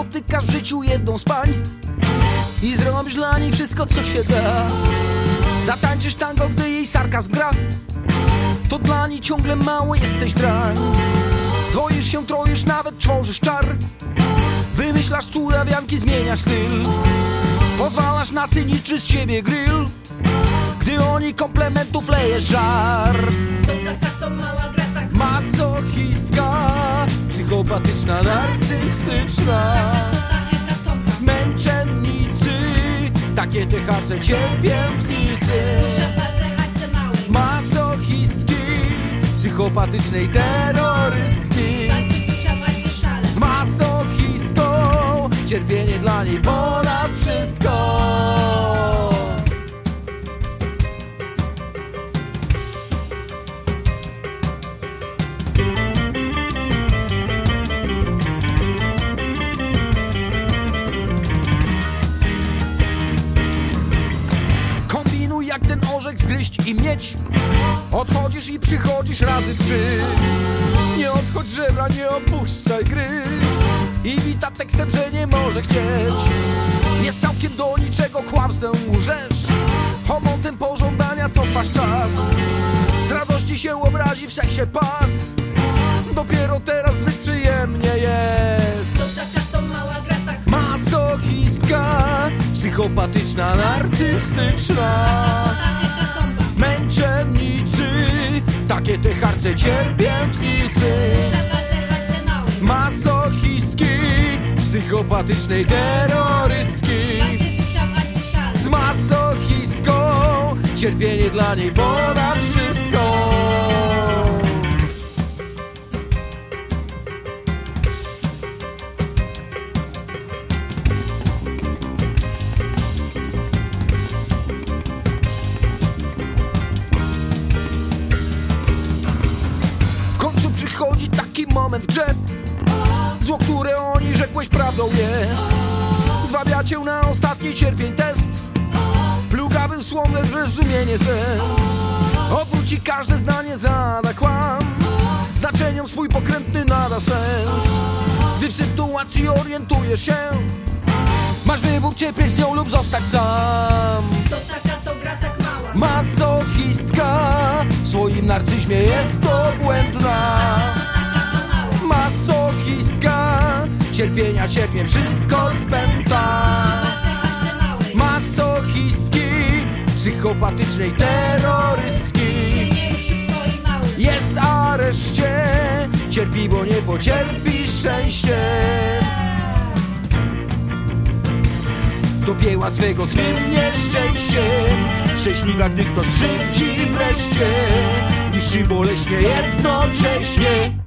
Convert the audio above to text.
napotykasz w życiu jedną z pań I zrobisz dla niej wszystko co się da. Zatańczysz tango, gdy jej sarkazm gra. To dla niej ciągle mało jesteś drań Dwoisz się, troisz, nawet tworzysz czar. Wymyślasz cuda, wianki, zmieniasz styl. Pozwalasz na cyniczny z siebie grill Gdy oni komplementów leje żar. To taka to mała gra Psychopatyczna, narcystyczna. Męczennicy Takie te harce cierpiętnicy. Masochistki Psychopatycznej terrorystki. Z masochistką Cierpienie dla niej ponad i mieć. Odchodzisz i przychodzisz razy trzy. Nie odchodź żebra, nie opuszczaj gry. I wita tekstem, że nie może chcieć. Jest całkiem do niczego kłamstwem łżesz Homontem pożądania cofasz czas. Z radości się obrazi w seksie pas. Dopiero teraz zbyt przyjemnie jest. To taka to mała gra tak Masochistka Psychopatyczna, narcystyczna Męczennicy Takie te harce cierpiętnicy. Masochistki Psychopatycznej terrorystki. Z masochistką Cierpienie dla niej ponad przychodzi taki moment grze Zło, które oni rzekłeś prawdą jest. Zwabia cię na ostatni cierpień test. Plugawym słowem zrozumienie sen Obróci każde zdanie zada kłam. Znaczeniom swój pokrętny nada sens. Gdy w sytuacji orientujesz się Masz wybór cierpieć z nią lub zostać sam. To taka to gra tak mała. Masochistka W swoim narcyzmie jest obłędna Cierpienia cierpię, wszystko spęta. Masochistki Psychopatycznej terrorystki. Jest areszcie Cierpi, bo nie pocierpi szczęście. Do pieła swego swym nieszczęście Szczęśliwa, gdy ktoś krzywdzi wreszcie. Niszczy boleśnie jednocześnie